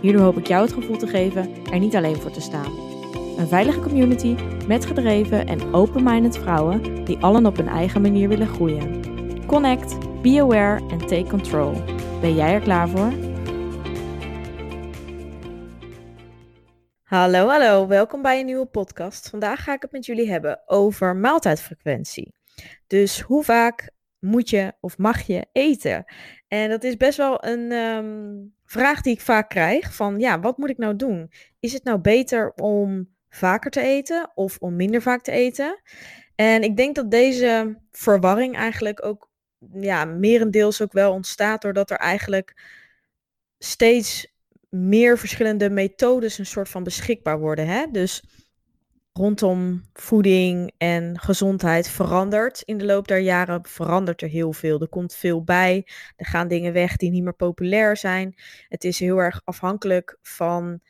Hierdoor hoop ik jou het gevoel te geven er niet alleen voor te staan. Een veilige community met gedreven en open-minded vrouwen die allen op hun eigen manier willen groeien. Connect, be aware en take control. Ben jij er klaar voor? Hallo, hallo, welkom bij een nieuwe podcast. Vandaag ga ik het met jullie hebben over maaltijdfrequentie. Dus hoe vaak moet je of mag je eten? En dat is best wel een ehm, vraag die ik vaak krijg: van ja, wat moet ik nou doen? Is het nou beter om vaker te eten of om minder vaak te eten? En ik denk dat deze verwarring eigenlijk ook ja, merendeels ook wel ontstaat doordat er eigenlijk steeds meer verschillende methodes een soort van beschikbaar worden. Hè? Dus rondom voeding en gezondheid verandert. In de loop der jaren verandert er heel veel. Er komt veel bij. Er gaan dingen weg die niet meer populair zijn. Het is heel erg afhankelijk van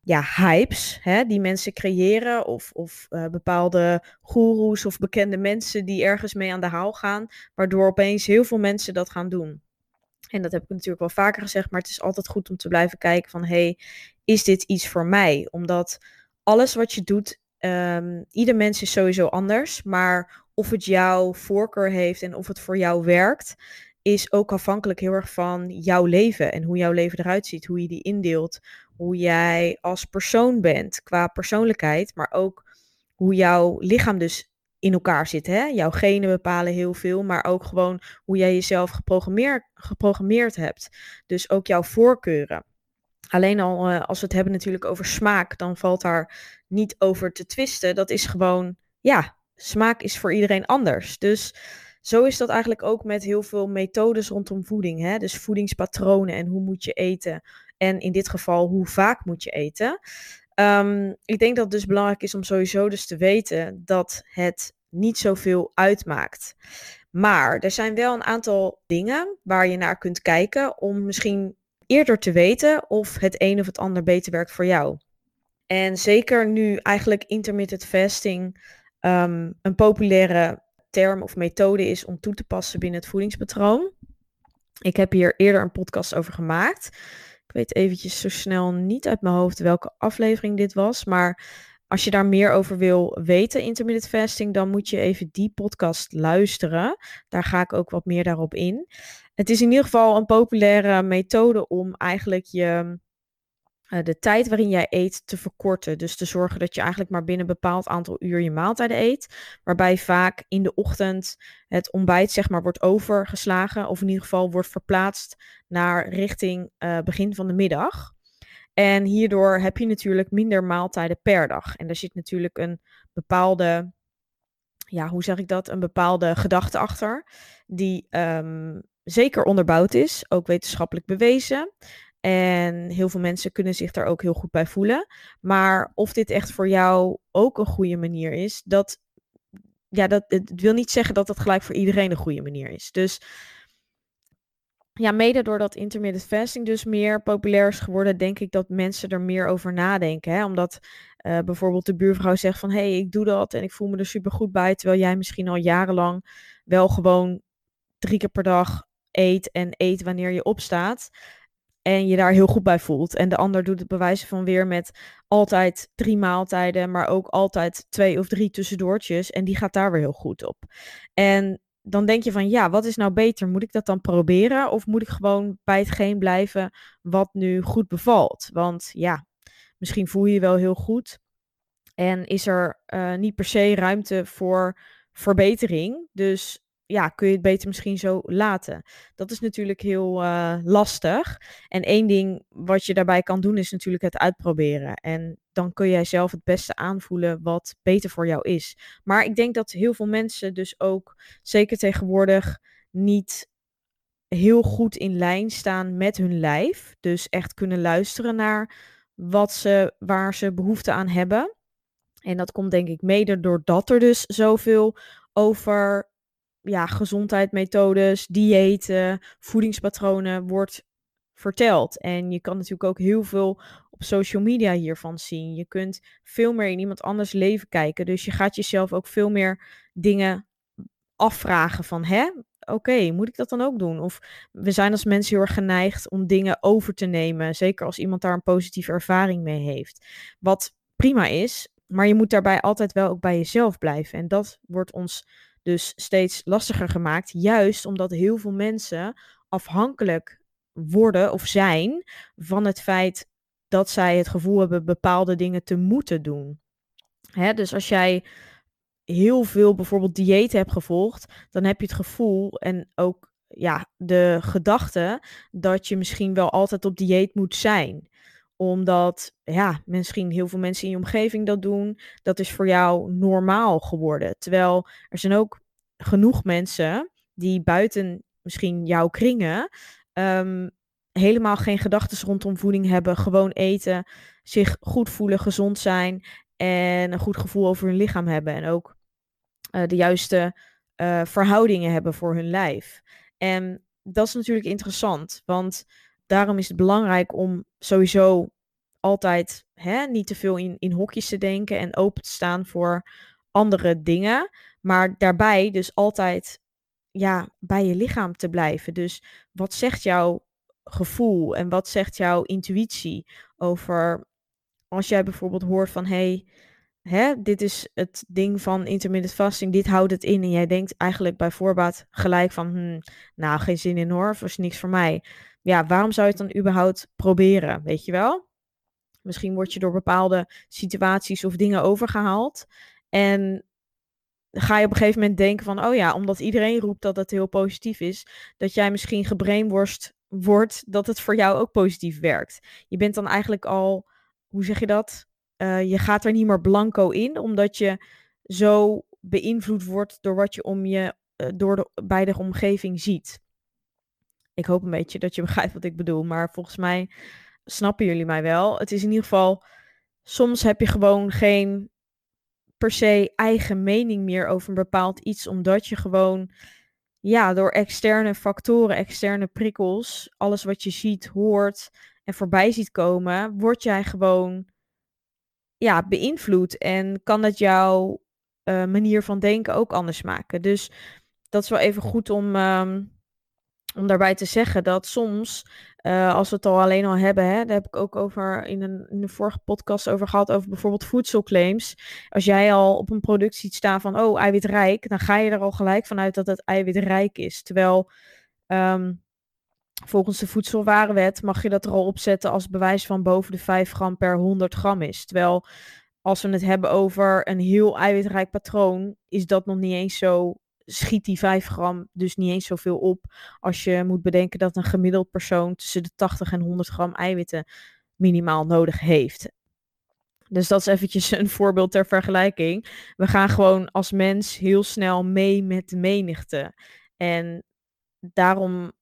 ja, hypes hè, die mensen creëren. Of, of uh, bepaalde goeroes of bekende mensen die ergens mee aan de haal gaan. Waardoor opeens heel veel mensen dat gaan doen. En dat heb ik natuurlijk wel vaker gezegd, maar het is altijd goed om te blijven kijken van, hey, is dit iets voor mij? Omdat alles wat je doet, um, ieder mens is sowieso anders, maar of het jouw voorkeur heeft en of het voor jou werkt, is ook afhankelijk heel erg van jouw leven en hoe jouw leven eruit ziet, hoe je die indeelt, hoe jij als persoon bent qua persoonlijkheid, maar ook hoe jouw lichaam dus in elkaar zit. Hè? Jouw genen bepalen heel veel, maar ook gewoon hoe jij jezelf geprogrammeerd, geprogrammeerd hebt. Dus ook jouw voorkeuren. Alleen al uh, als we het hebben natuurlijk over smaak, dan valt daar niet over te twisten. Dat is gewoon, ja, smaak is voor iedereen anders. Dus zo is dat eigenlijk ook met heel veel methodes rondom voeding. Hè? Dus voedingspatronen en hoe moet je eten. En in dit geval, hoe vaak moet je eten. Um, ik denk dat het dus belangrijk is om sowieso dus te weten dat het niet zoveel uitmaakt. Maar er zijn wel een aantal dingen waar je naar kunt kijken om misschien eerder te weten of het een of het ander beter werkt voor jou. En zeker nu eigenlijk intermittent fasting um, een populaire term of methode is om toe te passen binnen het voedingspatroon. Ik heb hier eerder een podcast over gemaakt. Ik weet eventjes zo snel niet uit mijn hoofd welke aflevering dit was, maar als je daar meer over wil weten, intermittent fasting, dan moet je even die podcast luisteren. Daar ga ik ook wat meer daarop in. Het is in ieder geval een populaire methode om eigenlijk je, uh, de tijd waarin jij eet te verkorten. Dus te zorgen dat je eigenlijk maar binnen een bepaald aantal uur je maaltijden eet. Waarbij vaak in de ochtend het ontbijt zeg maar wordt overgeslagen. Of in ieder geval wordt verplaatst naar richting uh, begin van de middag. En hierdoor heb je natuurlijk minder maaltijden per dag. En daar zit natuurlijk een bepaalde, ja, hoe zeg ik dat? Een bepaalde gedachte achter. Die um, zeker onderbouwd is, ook wetenschappelijk bewezen. En heel veel mensen kunnen zich daar ook heel goed bij voelen. Maar of dit echt voor jou ook een goede manier is, dat, ja, dat het wil niet zeggen dat dat gelijk voor iedereen een goede manier is. Dus ja, mede doordat intermittent fasting dus meer populair is geworden, denk ik dat mensen er meer over nadenken. Hè? Omdat uh, bijvoorbeeld de buurvrouw zegt van, hé, hey, ik doe dat en ik voel me er super goed bij, terwijl jij misschien al jarenlang wel gewoon drie keer per dag eet en eet wanneer je opstaat. En je daar heel goed bij voelt. En de ander doet het bewijzen van weer met altijd drie maaltijden, maar ook altijd twee of drie tussendoortjes. En die gaat daar weer heel goed op. En dan denk je van ja, wat is nou beter? Moet ik dat dan proberen? Of moet ik gewoon bij hetgeen blijven wat nu goed bevalt? Want ja, misschien voel je je wel heel goed. En is er uh, niet per se ruimte voor verbetering. Dus ja, kun je het beter misschien zo laten. Dat is natuurlijk heel uh, lastig. En één ding wat je daarbij kan doen is natuurlijk het uitproberen. En dan kun jij zelf het beste aanvoelen wat beter voor jou is. Maar ik denk dat heel veel mensen dus ook, zeker tegenwoordig, niet heel goed in lijn staan met hun lijf. Dus echt kunnen luisteren naar wat ze, waar ze behoefte aan hebben. En dat komt denk ik mede doordat er dus zoveel over ja, gezondheidsmethodes, diëten, voedingspatronen wordt verteld. En je kan natuurlijk ook heel veel op social media hiervan zien. Je kunt veel meer in iemand anders leven kijken. Dus je gaat jezelf ook veel meer dingen afvragen van, hè, oké, moet ik dat dan ook doen? Of we zijn als mensen heel erg geneigd om dingen over te nemen, zeker als iemand daar een positieve ervaring mee heeft. Wat prima is, maar je moet daarbij altijd wel ook bij jezelf blijven. En dat wordt ons dus steeds lastiger gemaakt, juist omdat heel veel mensen afhankelijk worden of zijn van het feit dat zij het gevoel hebben bepaalde dingen te moeten doen. Hè, dus als jij heel veel bijvoorbeeld dieet hebt gevolgd, dan heb je het gevoel en ook ja, de gedachte dat je misschien wel altijd op dieet moet zijn omdat ja, misschien heel veel mensen in je omgeving dat doen. Dat is voor jou normaal geworden. Terwijl er zijn ook genoeg mensen die buiten misschien jouw kringen um, helemaal geen gedachten rondom voeding hebben. Gewoon eten, zich goed voelen, gezond zijn en een goed gevoel over hun lichaam hebben. En ook uh, de juiste uh, verhoudingen hebben voor hun lijf. En dat is natuurlijk interessant, want daarom is het belangrijk om sowieso altijd hè, niet te veel in, in hokjes te denken en open te staan voor andere dingen. Maar daarbij dus altijd ja, bij je lichaam te blijven. Dus wat zegt jouw gevoel en wat zegt jouw intuïtie over als jij bijvoorbeeld hoort van hey, hè, dit is het ding van intermittent fasting, dit houdt het in en jij denkt eigenlijk bij voorbaat gelijk van hm, nou geen zin in hoor, of is niks voor mij. Ja, waarom zou je het dan überhaupt proberen, weet je wel? Misschien word je door bepaalde situaties of dingen overgehaald. En ga je op een gegeven moment denken van, oh ja, omdat iedereen roept dat het heel positief is, dat jij misschien gebrainworst wordt dat het voor jou ook positief werkt. Je bent dan eigenlijk al, hoe zeg je dat? Uh, je gaat er niet meer blanco in, omdat je zo beïnvloed wordt door wat je om je, uh, door de, bij de omgeving ziet. Ik hoop een beetje dat je begrijpt wat ik bedoel, maar volgens mij snappen jullie mij wel. Het is in ieder geval, soms heb je gewoon geen per se eigen mening meer over een bepaald iets, omdat je gewoon, ja, door externe factoren, externe prikkels, alles wat je ziet, hoort en voorbij ziet komen, word jij gewoon, ja, beïnvloed en kan het jouw uh, manier van denken ook anders maken. Dus dat is wel even goed om, um, om daarbij te zeggen dat soms uh, als we het al alleen al hebben, hè, daar heb ik ook over in een, in de vorige podcast over gehad, over bijvoorbeeld voedselclaims. Als jij al op een product ziet staan van, oh, eiwitrijk, dan ga je er al gelijk vanuit dat het eiwitrijk is. Terwijl um, volgens de voedselwarenwet mag je dat er al opzetten als bewijs van boven de 5 gram per 100 gram is. Terwijl als we het hebben over een heel eiwitrijk patroon, is dat nog niet eens zo schiet die 5 gram dus niet eens zoveel op. Als je moet bedenken dat een gemiddeld persoon tussen de 80 en 100 gram eiwitten minimaal nodig heeft. Dus dat is eventjes een voorbeeld ter vergelijking. We gaan gewoon als mens heel snel mee met de menigte. En daarom,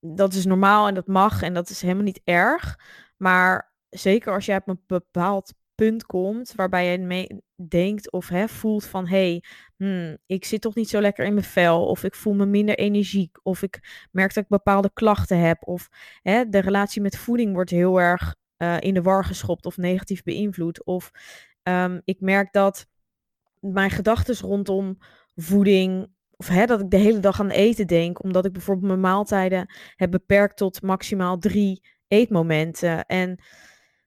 dat is normaal en dat mag en dat is helemaal niet erg. Maar zeker als jij op een bepaald punt komt waarbij je mee denkt of hè, voelt van hé, hey, hmm, ik zit toch niet zo lekker in mijn vel of ik voel me minder energiek of ik merk dat ik bepaalde klachten heb of hè, de relatie met voeding wordt heel erg uh, in de war geschopt of negatief beïnvloed of um, ik merk dat mijn gedachten rondom voeding of hè, dat ik de hele dag aan eten denk, omdat ik bijvoorbeeld mijn maaltijden heb beperkt tot maximaal drie eetmomenten. En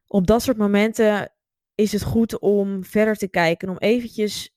op dat soort momenten is het goed om verder te kijken. Om eventjes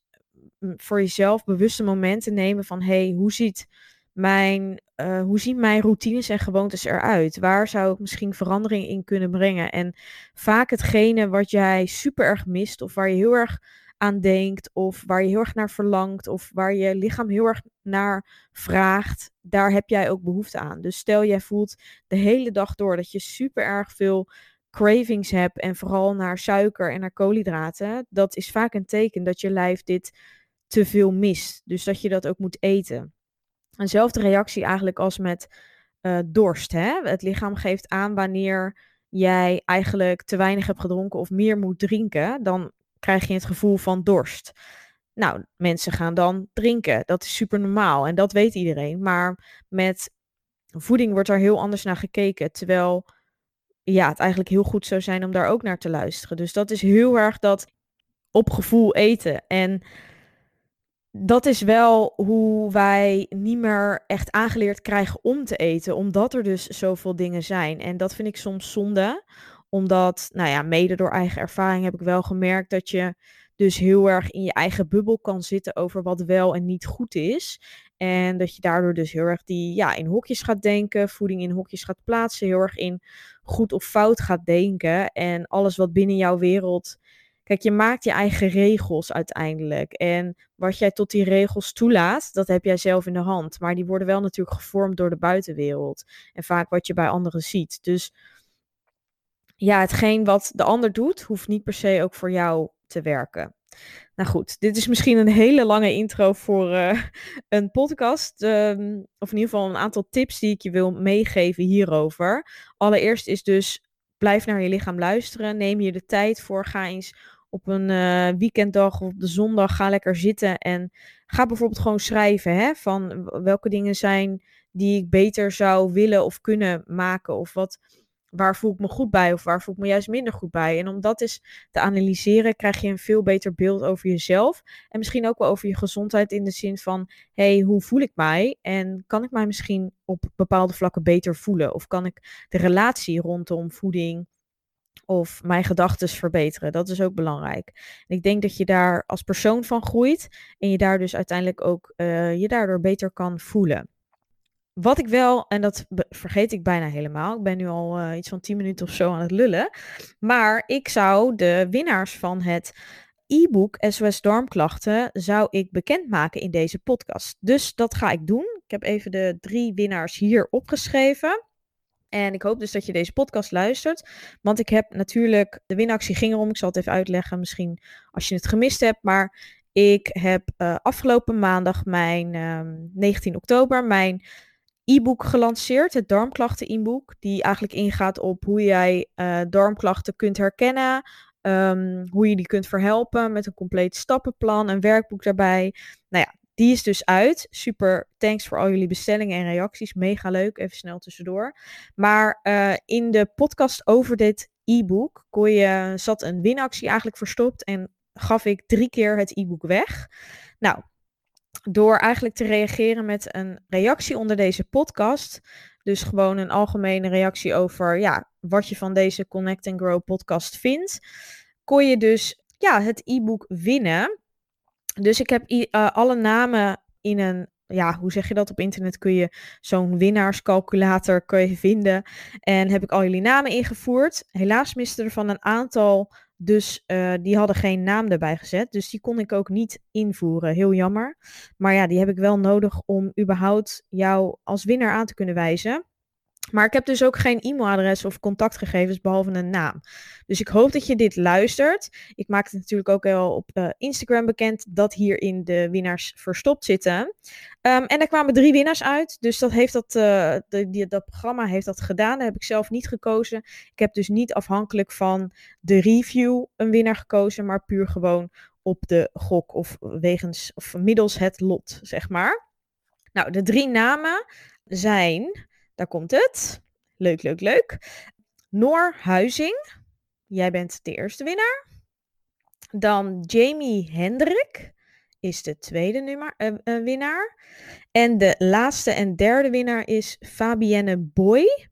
voor jezelf bewuste momenten te nemen van... hey, hoe ziet mijn, uh, hoe zien mijn routines en gewoontes eruit? Waar zou ik misschien verandering in kunnen brengen? En vaak hetgene wat jij super erg mist of waar je heel erg aan denkt of waar je heel erg naar verlangt of waar je lichaam heel erg naar vraagt, daar heb jij ook behoefte aan. Dus stel jij voelt de hele dag door dat je super erg veel cravings hebt en vooral naar suiker en naar koolhydraten, dat is vaak een teken dat je lijf dit te veel mist. Dus dat je dat ook moet eten. Eenzelfde reactie eigenlijk als met uh, dorst. Hè? Het lichaam geeft aan wanneer jij eigenlijk te weinig hebt gedronken of meer moet drinken. Dan krijg je het gevoel van dorst. Nou, mensen gaan dan drinken. Dat is super normaal en dat weet iedereen. Maar met voeding wordt er heel anders naar gekeken. Terwijl ja, het eigenlijk heel goed zou zijn om daar ook naar te luisteren. Dus dat is heel erg dat op gevoel eten. En dat is wel hoe wij niet meer echt aangeleerd krijgen om te eten, omdat er dus zoveel dingen zijn. En dat vind ik soms zonde, omdat, nou ja, mede door eigen ervaring heb ik wel gemerkt dat je dus heel erg in je eigen bubbel kan zitten over wat wel en niet goed is. En dat je daardoor dus heel erg die, ja, in hokjes gaat denken, voeding in hokjes gaat plaatsen, heel erg in goed of fout gaat denken. En alles wat binnen jouw wereld Kijk, je maakt je eigen regels uiteindelijk. En wat jij tot die regels toelaat, dat heb jij zelf in de hand. Maar die worden wel natuurlijk gevormd door de buitenwereld. En vaak wat je bij anderen ziet. Dus ja, hetgeen wat de ander doet, hoeft niet per se ook voor jou te werken. Nou goed, dit is misschien een hele lange intro voor uh, een podcast. Ehm, of in ieder geval een aantal tips die ik je wil meegeven hierover. Allereerst is dus blijf naar je lichaam luisteren. Neem je de tijd voor. Ga eens op een uh, weekenddag of op de zondag. Ga lekker zitten en ga bijvoorbeeld gewoon schrijven. Hè, van welke dingen zijn die ik beter zou willen of kunnen maken. Of wat, waar voel ik me goed bij of waar voel ik me juist minder goed bij. En om dat eens te analyseren, krijg je een veel beter beeld over jezelf. En misschien ook wel over je gezondheid in de zin van, hey, hoe voel ik mij? En kan ik mij misschien op bepaalde vlakken beter voelen? Of kan ik de relatie rondom voeding of mijn gedachten verbeteren? Dat is ook belangrijk. En ik denk dat je daar als persoon van groeit en je daar dus uiteindelijk ook uh, je daardoor beter kan voelen. Wat ik wel, en dat vergeet ik bijna helemaal, ik ben nu al uh, iets van 10 minuten of zo aan het lullen, maar ik zou de winnaars van het e-book SOS Darmklachten zou ik bekendmaken in deze podcast. Dus dat ga ik doen. Ik heb even de drie winnaars hier opgeschreven. En ik hoop dus dat je deze podcast luistert. Want ik heb natuurlijk, de winactie ging erom, ik zal het even uitleggen misschien als je het gemist hebt. Maar ik heb uh, afgelopen maandag mijn uh, ehm, 19 oktober mijn e-book gelanceerd, het darmklachten e-book, die eigenlijk ingaat op hoe jij uh, darmklachten kunt herkennen, um, hoe je die kunt verhelpen met een compleet stappenplan, een werkboek daarbij. Nou ja, die is dus uit. Super thanks voor al jullie bestellingen en reacties. Mega leuk, even snel tussendoor. Maar uh, in de podcast over dit e-book je, zat een winactie eigenlijk verstopt en gaf ik drie keer het e-book weg. Nou, door eigenlijk te reageren met een reactie onder deze podcast. Dus gewoon een algemene reactie over ja, wat je van deze Connect and Grow podcast vindt. Kon je dus ja, het e-book winnen. Dus ik heb uh, alle namen in een, ja, hoe zeg je dat? Op internet kun je zo'n winnaarscalculator kun je vinden. En heb ik al jullie namen ingevoerd. Helaas miste er van een aantal dus uh, die hadden geen naam erbij gezet. Dus die kon ik ook niet invoeren. Heel jammer. Maar ja, die heb ik wel nodig om überhaupt jou als winnaar aan te kunnen wijzen. Maar ik heb dus ook geen e-mailadres of contactgegevens behalve een naam. Dus ik hoop dat je dit luistert. Ik maak het natuurlijk ook wel op uh, Instagram bekend dat hierin de winnaars verstopt zitten. Um, en er kwamen drie winnaars uit. Dus dat, heeft dat, uh, de, dat programma heeft dat gedaan. Dat heb ik zelf niet gekozen. Ik heb dus niet afhankelijk van de review een winnaar gekozen, maar puur gewoon op de gok of wegens of middels het lot, zeg maar. Nou, de drie namen zijn daar komt het. Leuk, leuk, leuk. Noor Huizing. Jij bent de eerste winnaar. Dan Jamie Hendrik is de tweede nummer, uh, uh, winnaar. En de laatste en derde winnaar is Fabienne Boy.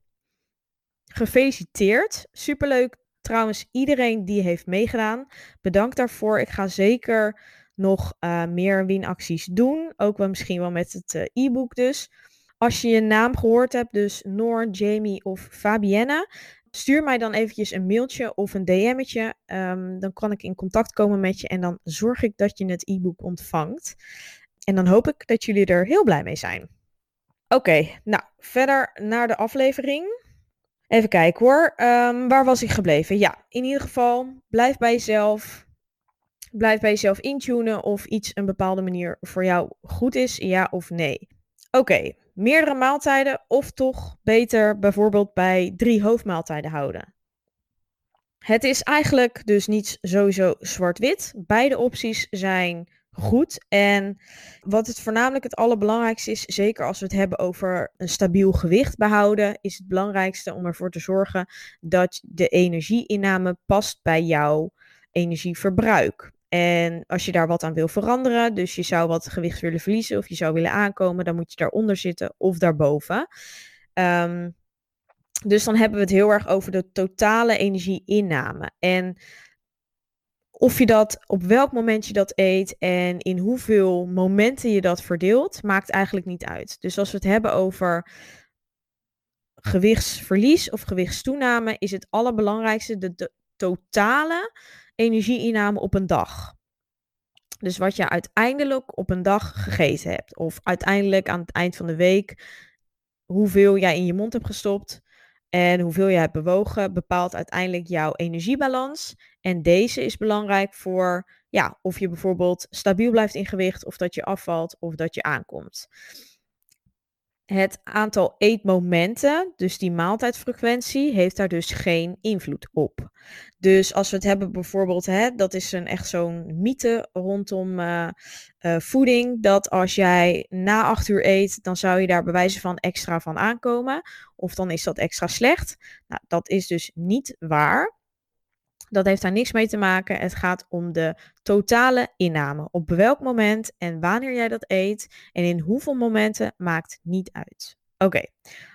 Gefeliciteerd. Superleuk. Trouwens, iedereen die heeft meegedaan, bedankt daarvoor. Ik ga zeker nog uh, meer winacties doen. Ook wel misschien wel met het e-book dus. Als je je naam gehoord hebt, dus Noor, Jamie of Fabienne, stuur mij dan eventjes een mailtje of een DM'tje. Um, dan kan ik in contact komen met je en dan zorg ik dat je het e-book ontvangt. En dan hoop ik dat jullie er heel blij mee zijn. Oké, nou, verder naar de aflevering. Even kijken hoor. Um, waar was ik gebleven? Ja, in ieder geval, blijf bij jezelf. Blijf bij jezelf intunen of iets een bepaalde manier voor jou goed is, ja of nee. Oké, meerdere maaltijden of toch beter bijvoorbeeld bij drie hoofdmaaltijden houden? Het is eigenlijk dus niet sowieso zwart-wit. Beide opties zijn goed. En wat het voornamelijk het allerbelangrijkste is, zeker als we het hebben over een stabiel gewicht behouden, is het belangrijkste om ervoor te zorgen dat de energieinname past bij jouw energieverbruik. En als je daar wat aan wil veranderen, dus je zou wat gewicht willen verliezen of je zou willen aankomen, dan moet je daaronder zitten of daarboven. Um, dus dan hebben we het heel erg over de totale energieinname. En of je dat, op welk moment je dat eet en in hoeveel momenten je dat verdeelt, maakt eigenlijk niet uit. Dus als we het hebben over gewichtsverlies of gewichtstoename, is het allerbelangrijkste de, totale energieinname op een dag. Dus wat je uiteindelijk op een dag gegeten hebt. Of uiteindelijk aan het eind van de week hoeveel jij in je mond hebt gestopt. En hoeveel je hebt bewogen bepaalt uiteindelijk jouw energiebalans. En deze is belangrijk voor ja, of je bijvoorbeeld stabiel blijft in gewicht, of dat je afvalt, of dat je aankomt het aantal eetmomenten, dus die maaltijdfrequentie, heeft daar dus geen invloed op. Dus als we het hebben bijvoorbeeld, hè, dat is een, echt zo'n mythe rondom uh, uh, voeding, dat als jij na acht uur eet, dan zou je daar bewijzen van extra van aankomen. Of dan is dat extra slecht. Nou, dat is dus niet waar. Dat heeft daar niks mee te maken. Het gaat om de totale inname. Op welk moment en wanneer jij dat eet en in hoeveel momenten maakt niet uit. Oké,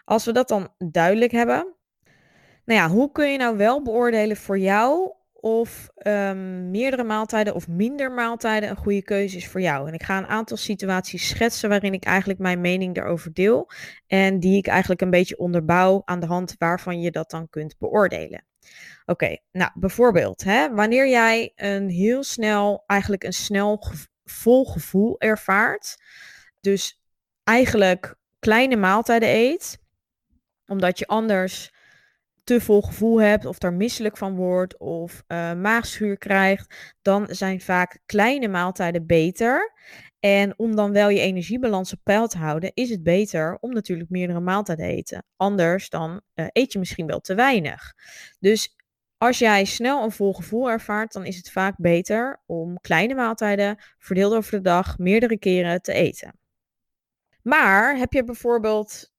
als we dat dan duidelijk hebben. Nou ja, hoe kun je nou wel beoordelen voor jou of um, meerdere maaltijden of minder maaltijden een goede keuze is voor jou. En ik ga een aantal situaties schetsen waarin ik eigenlijk mijn mening daarover deel en die ik eigenlijk een beetje onderbouw aan de hand waarvan je dat dan kunt beoordelen. Oké, nou bijvoorbeeld, hè, wanneer jij een heel snel, eigenlijk een snel vol gevoel ervaart, dus eigenlijk kleine maaltijden eet, omdat je anders te vol gevoel hebt of daar misselijk van wordt of uh, maagschuur krijgt, dan zijn vaak kleine maaltijden beter. En om dan wel je energiebalans op peil te houden, is het beter om natuurlijk meerdere maaltijden te eten. Anders dan uh, eet je misschien wel te weinig. Dus als jij snel een vol gevoel ervaart, dan is het vaak beter om kleine maaltijden verdeeld over de dag meerdere keren te eten. Maar heb je bijvoorbeeld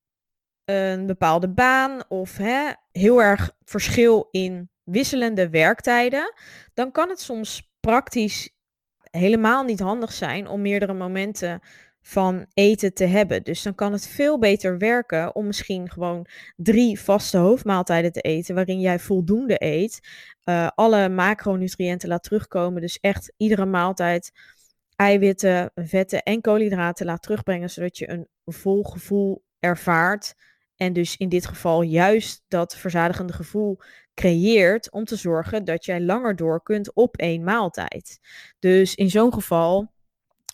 een bepaalde baan of hè, heel erg verschil in wisselende werktijden, dan kan het soms praktisch helemaal niet handig zijn om meerdere momenten van eten te hebben. Dus dan kan het veel beter werken om misschien gewoon drie vaste hoofdmaaltijden te eten, waarin jij voldoende eet, uh, alle macronutriënten laat terugkomen. Dus echt iedere maaltijd eiwitten, vetten en koolhydraten laat terugbrengen, zodat je een vol gevoel ervaart. En dus in dit geval juist dat verzadigende gevoel creëert om te zorgen dat jij langer door kunt op één maaltijd. Dus in zo'n geval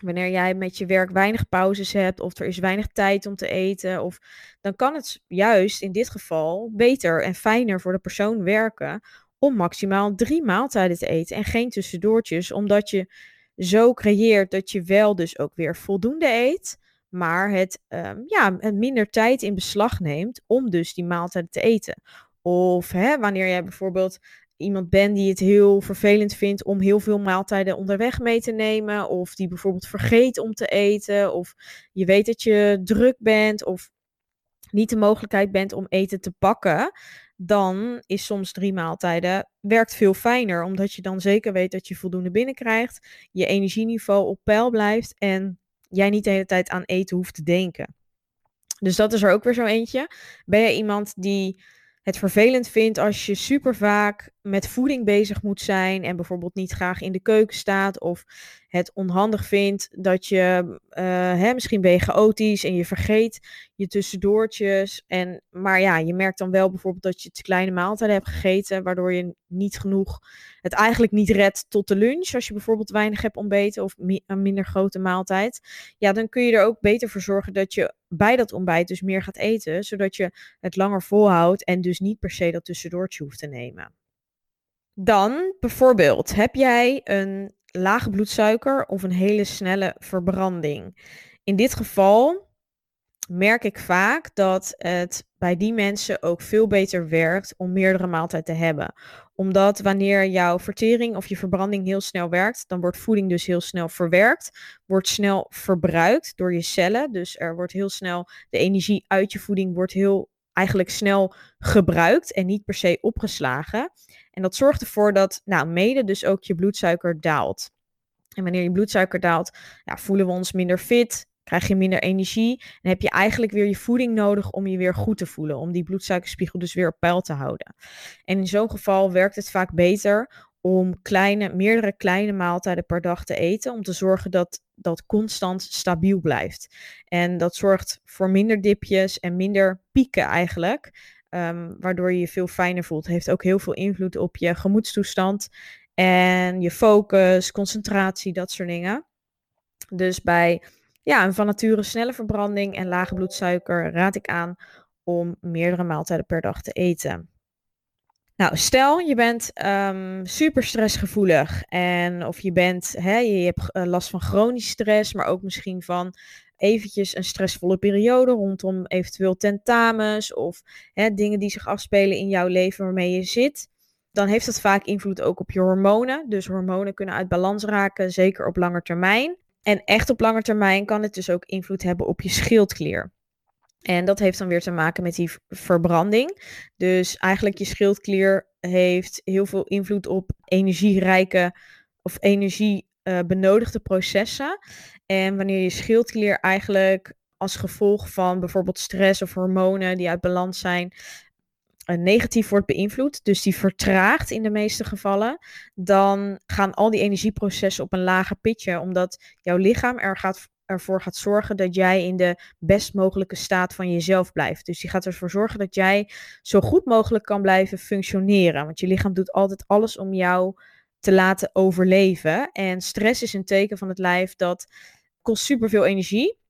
wanneer jij met je werk weinig pauzes hebt of er is weinig tijd om te eten, of, dan kan het juist in dit geval beter en fijner voor de persoon werken om maximaal drie maaltijden te eten en geen tussendoortjes, omdat je zo creëert dat je wel dus ook weer voldoende eet, maar het, um, ja, minder tijd in beslag neemt om dus die maaltijden te eten. Of hè, wanneer jij bijvoorbeeld iemand bent die het heel vervelend vindt om heel veel maaltijden onderweg mee te nemen. Of die bijvoorbeeld vergeet om te eten. Of je weet dat je druk bent. Of niet de mogelijkheid bent om eten te pakken. Dan is soms drie maaltijden werkt veel fijner. Omdat je dan zeker weet dat je voldoende binnenkrijgt. Je energieniveau op peil blijft. En jij niet de hele tijd aan eten hoeft te denken. Dus dat is er ook weer zo eentje. Ben je iemand die het vervelend vindt als je super vaak met voeding bezig moet zijn en bijvoorbeeld niet graag in de keuken staat of het onhandig vindt dat je, uh, hè, misschien ben chaotisch en je vergeet je tussendoortjes. En, maar ja, je merkt dan wel bijvoorbeeld dat je te kleine maaltijden hebt gegeten, waardoor je niet genoeg, het eigenlijk niet redt tot de lunch. Als je bijvoorbeeld weinig hebt ontbeten of een minder grote maaltijd. Ja, dan kun je er ook beter voor zorgen dat je bij dat ontbijt dus meer gaat eten, zodat je het langer volhoudt en dus niet per se dat tussendoortje hoeft te nemen. Dan bijvoorbeeld, heb jij een lage bloedsuiker of een hele snelle verbranding? In dit geval merk ik vaak dat het bij die mensen ook veel beter werkt om meerdere maaltijden te hebben. Omdat wanneer jouw vertering of je verbranding heel snel werkt, dan wordt voeding dus heel snel verwerkt, wordt snel verbruikt door je cellen. Dus er wordt heel snel de energie uit je voeding wordt heel eigenlijk snel gebruikt en niet per se opgeslagen. En dat zorgt ervoor dat, nou, mede dus ook je bloedsuiker daalt. En wanneer je bloedsuiker daalt, ja, voelen we ons minder fit, krijg je minder energie en heb je eigenlijk weer je voeding nodig om je weer goed te voelen, om die bloedsuikerspiegel dus weer op peil te houden. En in zo'n geval werkt het vaak beter om kleine, meerdere kleine maaltijden per dag te eten, om te zorgen dat dat constant stabiel blijft. En dat zorgt voor minder dipjes en minder pieken eigenlijk, um, waardoor je je veel fijner voelt. Heeft ook heel veel invloed op je gemoedstoestand en je focus, concentratie, dat soort dingen. Dus bij ja, een van nature snelle verbranding en lage bloedsuiker raad ik aan om meerdere maaltijden per dag te eten. Nou, stel je bent um, super stressgevoelig en of je bent, hè, je hebt eh, last van chronische stress, maar ook misschien van eventjes een stressvolle periode rondom eventueel tentamens of hè, dingen die zich afspelen in jouw leven waarmee je zit. Dan heeft dat vaak invloed ook op je hormonen. Dus hormonen kunnen uit balans raken, zeker op lange termijn. En echt op lange termijn kan het dus ook invloed hebben op je schildklier. En dat heeft dan weer te maken met die verbranding. Dus eigenlijk je schildklier heeft heel veel invloed op energierijke of energie uh, benodigde processen. En wanneer je schildklier eigenlijk als gevolg van bijvoorbeeld stress of hormonen die uit balans zijn, negatief wordt beïnvloed, dus die vertraagt in de meeste gevallen, dan gaan al die energieprocessen op een lager pitje, omdat jouw lichaam er gaat, ervoor gaat zorgen dat jij in de best mogelijke staat van jezelf blijft. Dus die gaat ervoor zorgen dat jij zo goed mogelijk kan blijven functioneren, want je lichaam doet altijd alles om jou te laten overleven. En stress is een teken van het lijf dat kost superveel energie.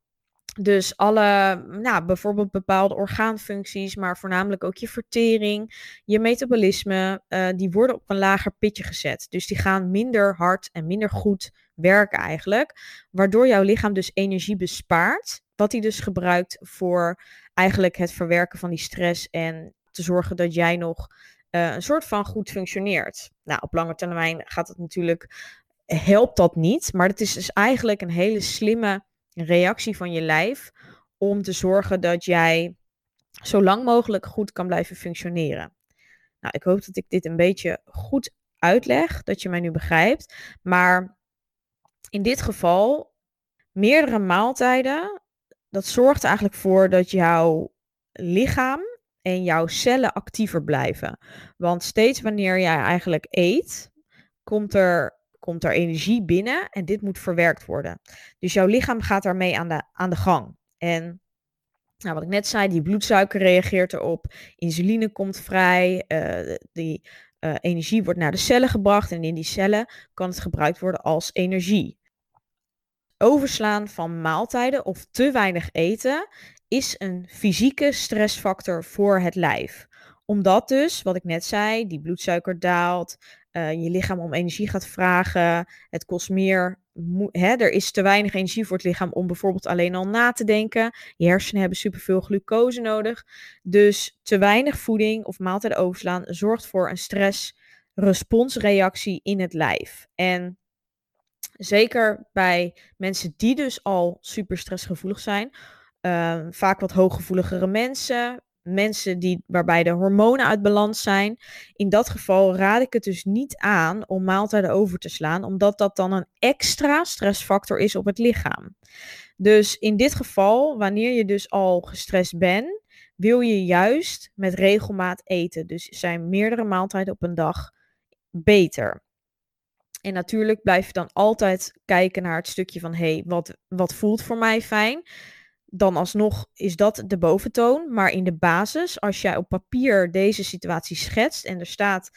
Dus alle, nou, bijvoorbeeld bepaalde orgaanfuncties, maar voornamelijk ook je vertering, je metabolisme, uh, die worden op een lager pitje gezet. Dus die gaan minder hard en minder goed werken eigenlijk, waardoor jouw lichaam dus energie bespaart, wat hij dus gebruikt voor eigenlijk het verwerken van die stress en te zorgen dat jij nog uh, een soort van goed functioneert. Nou, op lange termijn gaat het natuurlijk, helpt dat niet, maar het is dus eigenlijk een hele slimme reactie van je lijf om te zorgen dat jij zo lang mogelijk goed kan blijven functioneren. Nou, ik hoop dat ik dit een beetje goed uitleg, dat je mij nu begrijpt. Maar in dit geval, meerdere maaltijden, dat zorgt eigenlijk voor dat jouw lichaam en jouw cellen actiever blijven. Want steeds wanneer jij eigenlijk eet, komt er komt er energie binnen en dit moet verwerkt worden. Dus jouw lichaam gaat daarmee aan de, aan de gang. En nou, wat ik net zei, die bloedsuiker reageert erop, insuline komt vrij, uh, die uh, energie wordt naar de cellen gebracht en in die cellen kan het gebruikt worden als energie. Overslaan van maaltijden of te weinig eten is een fysieke stressfactor voor het lijf omdat dus, wat ik net zei, die bloedsuiker daalt, uh, je lichaam om energie gaat vragen. Het kost meer. Hè, er is te weinig energie voor het lichaam om bijvoorbeeld alleen al na te denken. Je hersenen hebben superveel glucose nodig. Dus te weinig voeding of maaltijden overslaan zorgt voor een stressresponsreactie in het lijf. En zeker bij mensen die dus al super stressgevoelig zijn, uh, vaak wat hooggevoeligere mensen, mensen die, waarbij de hormonen uit balans zijn. In dat geval raad ik het dus niet aan om maaltijden over te slaan, omdat dat dan een extra stressfactor is op het lichaam. Dus in dit geval, wanneer je dus al gestrest bent, wil je juist met regelmaat eten. Dus zijn meerdere maaltijden op een dag beter. En natuurlijk blijf je dan altijd kijken naar het stukje van hé, hey, wat, wat voelt voor mij fijn? Dan alsnog is dat de boventoon. Maar in de basis, als jij op papier deze situatie schetst en er staat,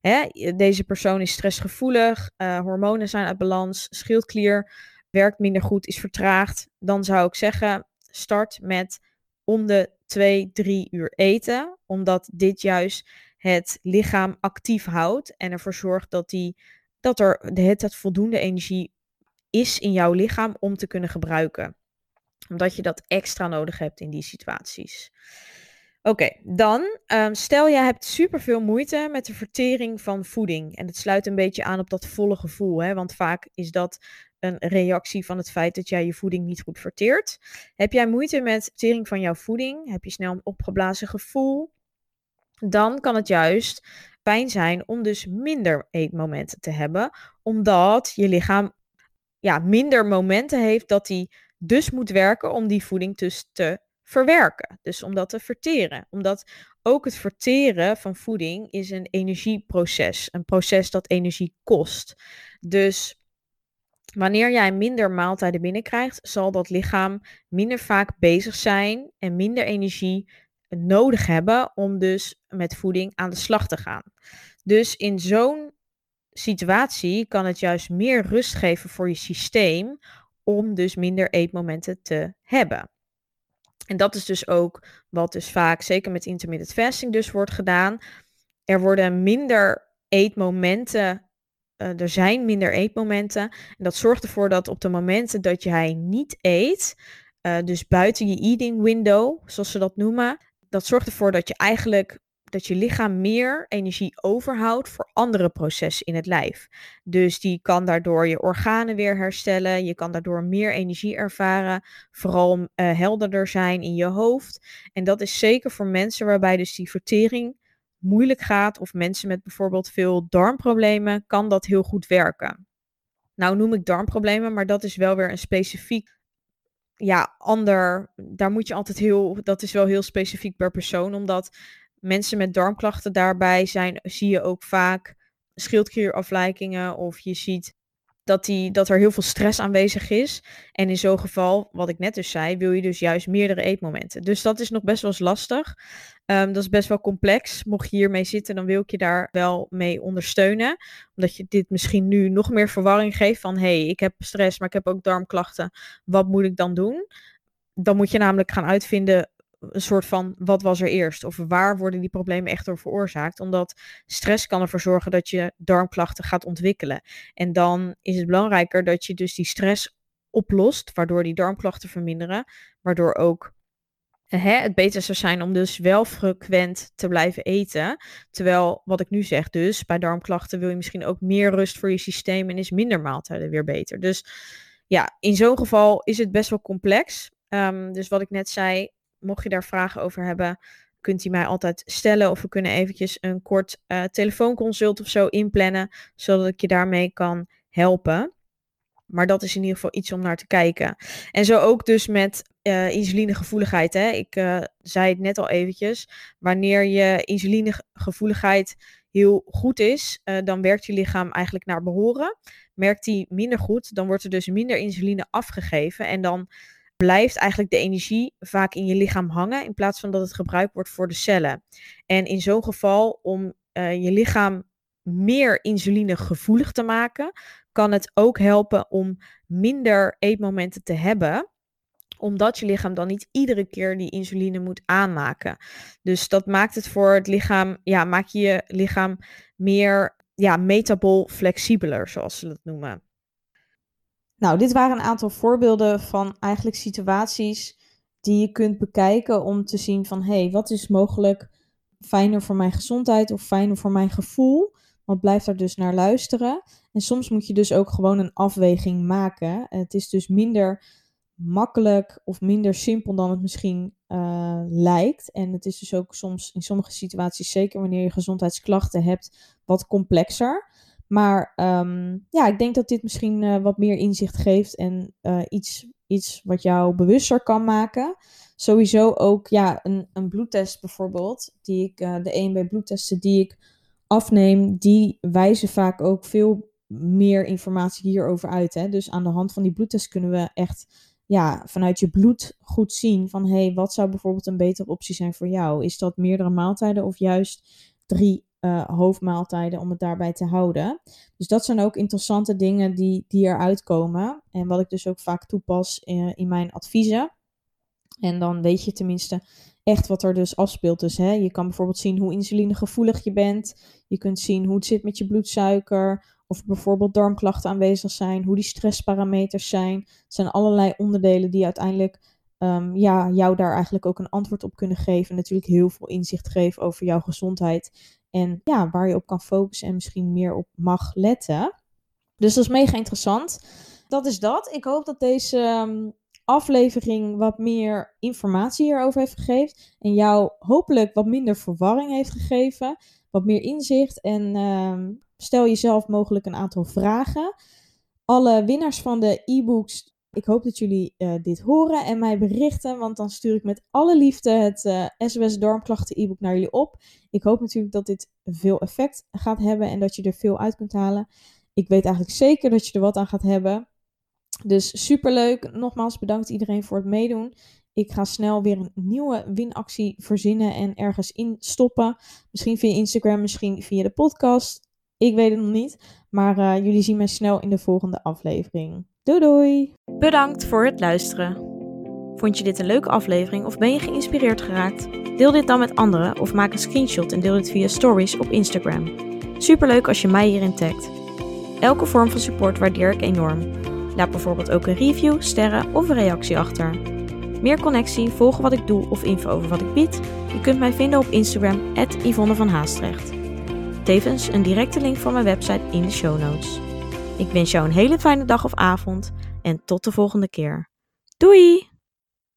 hè, deze persoon is stressgevoelig, uh, hormonen zijn uit balans, schildklier werkt minder goed, is vertraagd, dan zou ik zeggen, start met om de 2, 3 uur eten, omdat dit juist het lichaam actief houdt en ervoor zorgt dat, die, dat er het voldoende energie is in jouw lichaam om te kunnen gebruiken. Omdat je dat extra nodig hebt in die situaties. Oké, dan um, stel je hebt superveel moeite met de vertering van voeding. En het sluit een beetje aan op dat volle gevoel. Hè? Want vaak is dat een reactie van het feit dat jij je voeding niet goed verteert. Heb jij moeite met vertering van jouw voeding? Heb je snel een opgeblazen gevoel? Dan kan het juist fijn zijn om dus minder eetmomenten te hebben. Omdat je lichaam ja, minder momenten heeft dat hij dus moet werken om die voeding dus te verwerken. Dus om dat te verteren. Omdat ook het verteren van voeding is een energieproces. Een proces dat energie kost. Dus wanneer jij minder maaltijden binnenkrijgt, zal dat lichaam minder vaak bezig zijn en minder energie nodig hebben om dus met voeding aan de slag te gaan. Dus in zo'n situatie kan het juist meer rust geven voor je systeem om dus minder eetmomenten te hebben. En dat is dus ook wat dus vaak, zeker met intermittent fasting dus wordt gedaan. Er worden minder eetmomenten, uh, er zijn minder eetmomenten. En dat zorgt ervoor dat op de momenten dat jij niet eet, uh, dus buiten je eating window, zoals ze dat noemen, dat zorgt ervoor dat je eigenlijk dat je lichaam meer energie overhoudt voor andere processen in het lijf. Dus die kan daardoor je organen weer herstellen. Je kan daardoor meer energie ervaren. Vooral uh, helderder zijn in je hoofd. En dat is zeker voor mensen waarbij dus die vertering moeilijk gaat. Of mensen met bijvoorbeeld veel darmproblemen. Kan dat heel goed werken. Nou noem ik darmproblemen, maar dat is wel weer een specifiek ja, ander. Daar moet je altijd heel. Dat is wel heel specifiek per persoon. Omdat mensen met darmklachten daarbij zijn, zie je ook vaak schildklierafwijkingen of je ziet dat, die, dat er heel veel stress aanwezig is. En in zo'n geval, wat ik net dus zei, wil je dus juist meerdere eetmomenten. Dus dat is nog best wel eens lastig. Um, dat is best wel complex. Mocht je hiermee zitten, dan wil ik je daar wel mee ondersteunen. Omdat je dit misschien nu nog meer verwarring geeft van... hé, hey, ik heb stress, maar ik heb ook darmklachten. Wat moet ik dan doen? Dan moet je namelijk gaan uitvinden een soort van wat was er eerst? Of waar worden die problemen echt door veroorzaakt? Omdat stress kan ervoor zorgen dat je darmklachten gaat ontwikkelen. En dan is het belangrijker dat je dus die stress oplost, waardoor die darmklachten verminderen. Waardoor ook hè, het beter zou zijn om dus wel frequent te blijven eten. Terwijl, wat ik nu zeg, dus bij darmklachten wil je misschien ook meer rust voor je systeem en is minder maaltijden weer beter. Dus ja, in zo'n geval is het best wel complex. Um, dus wat ik net zei, mocht je daar vragen over hebben, kunt u mij altijd stellen. Of we kunnen eventjes een kort uh, telefoonconsult of zo inplannen, zodat ik je daarmee kan helpen. Maar dat is in ieder geval iets om naar te kijken. En zo ook dus met uh, insulinegevoeligheid. Hè? Ik uh, zei het net al eventjes. Wanneer je insulinegevoeligheid heel goed is, dan werkt je lichaam eigenlijk naar behoren. Merkt die minder goed, dan wordt er dus minder insuline afgegeven. En dan blijft eigenlijk de energie vaak in je lichaam hangen in plaats van dat het gebruikt wordt voor de cellen. En in zo'n geval, om uh, je lichaam meer insuline gevoelig te maken, kan het ook helpen om minder eetmomenten te hebben omdat je lichaam dan niet iedere keer die insuline moet aanmaken. Dus dat maakt het voor het lichaam, ja, maak je je lichaam meer ja, metabol flexibeler, zoals ze dat noemen. Nou, dit waren een aantal voorbeelden van eigenlijk situaties die je kunt bekijken om te zien van hé, hey, wat is mogelijk fijner voor mijn gezondheid of fijner voor mijn gevoel? Want blijf daar dus naar luisteren. En soms moet je dus ook gewoon een afweging maken. Het is dus minder makkelijk of minder simpel dan het misschien uh, lijkt. En het is dus ook soms in sommige situaties, zeker wanneer je gezondheidsklachten hebt, wat complexer. Maar um, ja, ik denk dat dit misschien uh, wat meer inzicht geeft en uh, iets, iets wat jou bewuster kan maken. Sowieso ook ja, een, een bloedtest bijvoorbeeld, die ik, uh, de EMB bloedtesten die ik afneem, die wijzen vaak ook veel meer informatie hierover uit. Hè? Dus aan de hand van die bloedtest kunnen we echt ja, vanuit je bloed goed zien van hey, wat zou bijvoorbeeld een betere optie zijn voor jou? Is dat meerdere maaltijden of juist drie uh, hoofdmaaltijden om het daarbij te houden. Dus dat zijn ook interessante dingen die, die eruit komen. En wat ik dus ook vaak toepas in, in mijn adviezen. En dan weet je tenminste echt wat er dus afspeelt. Dus hè, je kan bijvoorbeeld zien hoe insulinegevoelig je bent. Je kunt zien hoe het zit met je bloedsuiker. Of bijvoorbeeld darmklachten aanwezig zijn. Hoe die stressparameters zijn. Het zijn allerlei onderdelen die uiteindelijk um, ja, jou daar eigenlijk ook een antwoord op kunnen geven. Natuurlijk heel veel inzicht geven over jouw gezondheid. En ja, waar je op kan focussen en misschien meer op mag letten. Dus dat is mega interessant. Dat is dat. Ik hoop dat deze ehm, aflevering wat meer informatie hierover heeft gegeven. En jou hopelijk wat minder verwarring heeft gegeven. Wat meer inzicht. En ehm, stel jezelf mogelijk een aantal vragen. Alle winnaars van de e-books ik hoop dat jullie uh, dit horen en mij berichten, want dan stuur ik met alle liefde het uh, eh, SOS Darmklachten e-book naar jullie op. Ik hoop natuurlijk dat dit veel effect gaat hebben en dat je er veel uit kunt halen. Ik weet eigenlijk zeker dat je er wat aan gaat hebben. Dus superleuk. Nogmaals bedankt iedereen voor het meedoen. Ik ga snel weer een nieuwe winactie verzinnen en ergens in stoppen. Misschien via Instagram, misschien via de podcast. Ik weet het nog niet. Maar uh, jullie zien mij snel in de volgende aflevering. Doei doei! Bedankt voor het luisteren. Vond je dit een leuke aflevering of ben je geïnspireerd geraakt? Deel dit dan met anderen of maak een screenshot en deel dit via stories op Instagram. Superleuk als je mij hierin tagt. Elke vorm van support waardeer ik enorm. Laat bijvoorbeeld ook een review, sterren of een reactie achter. Meer connectie, volgen wat ik doe of info over wat ik bied? Je kunt mij vinden op Instagram, Yvonne van Haastrecht. Tevens een directe link van mijn website in de show notes. Ik wens jou een hele fijne dag of avond en tot de volgende keer. Doei!